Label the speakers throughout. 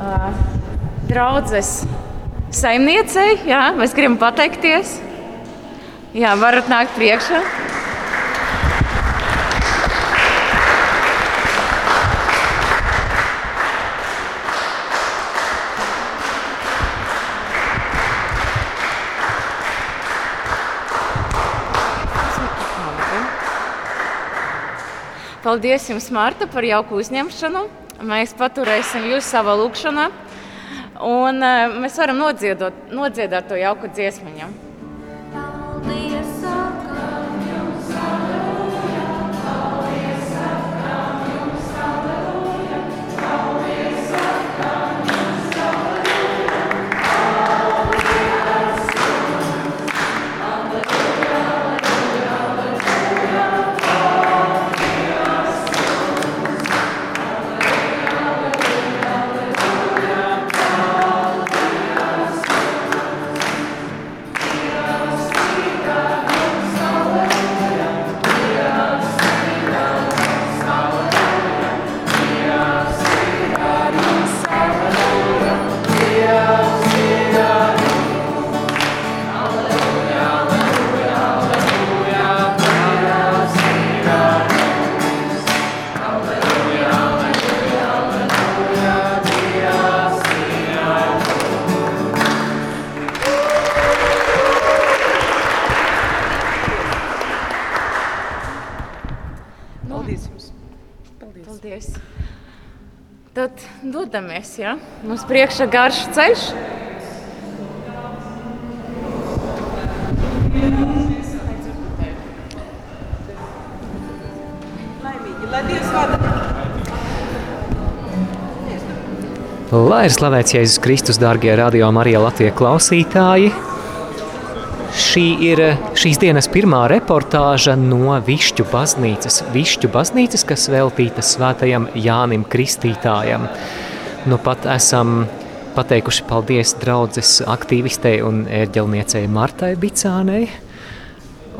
Speaker 1: uh, draudzes saimniecei. Jā, mēs gribam pateikties. Jā, varat nākt priekšā. Paldies jums, Marta, par jauku uzņemšanu. Mēs paturēsim jūs savā lūkšanā, un eh, mēs varam nodziedot, nodziedāt to jauku dziesmu. Dodamies. Ja? Mums priekšā garš ceļš.
Speaker 2: Lai ir slavēts Jēzus Kristus, darbie radio Marija Latvijas klausītāji! Šī ir šīs dienas pirmā reportāža no Višķu baznīcas. Višķu baznīcas, kas veltīta svētajam Jānim Kristītājam. Nu pat esam pateikuši paldies draudzes aktīvistei un ērģelniecei Martai Bicānei.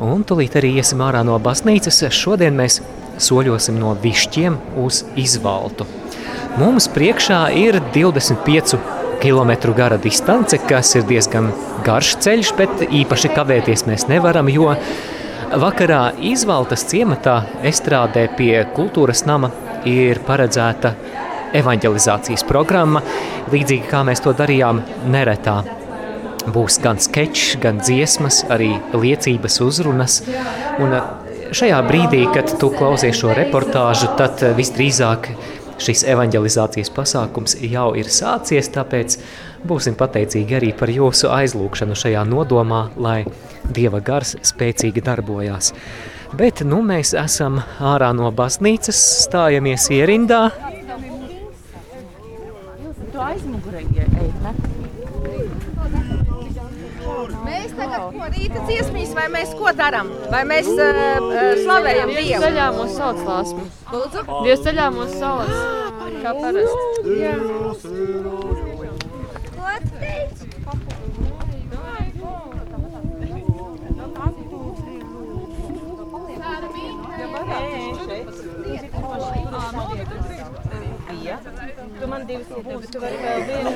Speaker 2: Un tūlīt arī iesim ārā no baznīcas. Šodien mēs soļosim no višķiem uz izvaltu. Mums priekšā ir 25 km gara distance, kas ir diezgan garš ceļš, bet īpaši kavēties mēs nevaram, jo vakarā izvaltas ciematā estrādē pie kultūras nama ir paredzēta evanģelizācijas programma, līdzīgi kā mēs to darījām neretā. Būs gan sketčs, gan dziesmas, arī liecības uzrunas. Un šajā brīdī, kad tu klausies šo reportāžu, tad visdrīzāk šis evanģelizācijas pasākums jau ir sācies, tāpēc būsim pateicīgi arī par jūsu aizlūgšanu šajā nodomā, lai Dieva gars spēcīgi darbojās. Bet nu mēs esam ārā no baznīcas, stājamies ierindā,
Speaker 3: ko rīta dziesmīs, vai mēs ko darām? Vai mēs uh, slavējam Dievu?
Speaker 4: Dievs ceļā mūs sauc lāsmu.
Speaker 3: Lūdzu?
Speaker 4: Dievs ceļā mūs sauc. Kā parasti. Jā.
Speaker 3: Ko teici? Tu man divas iedevi, tu vari vēl vienu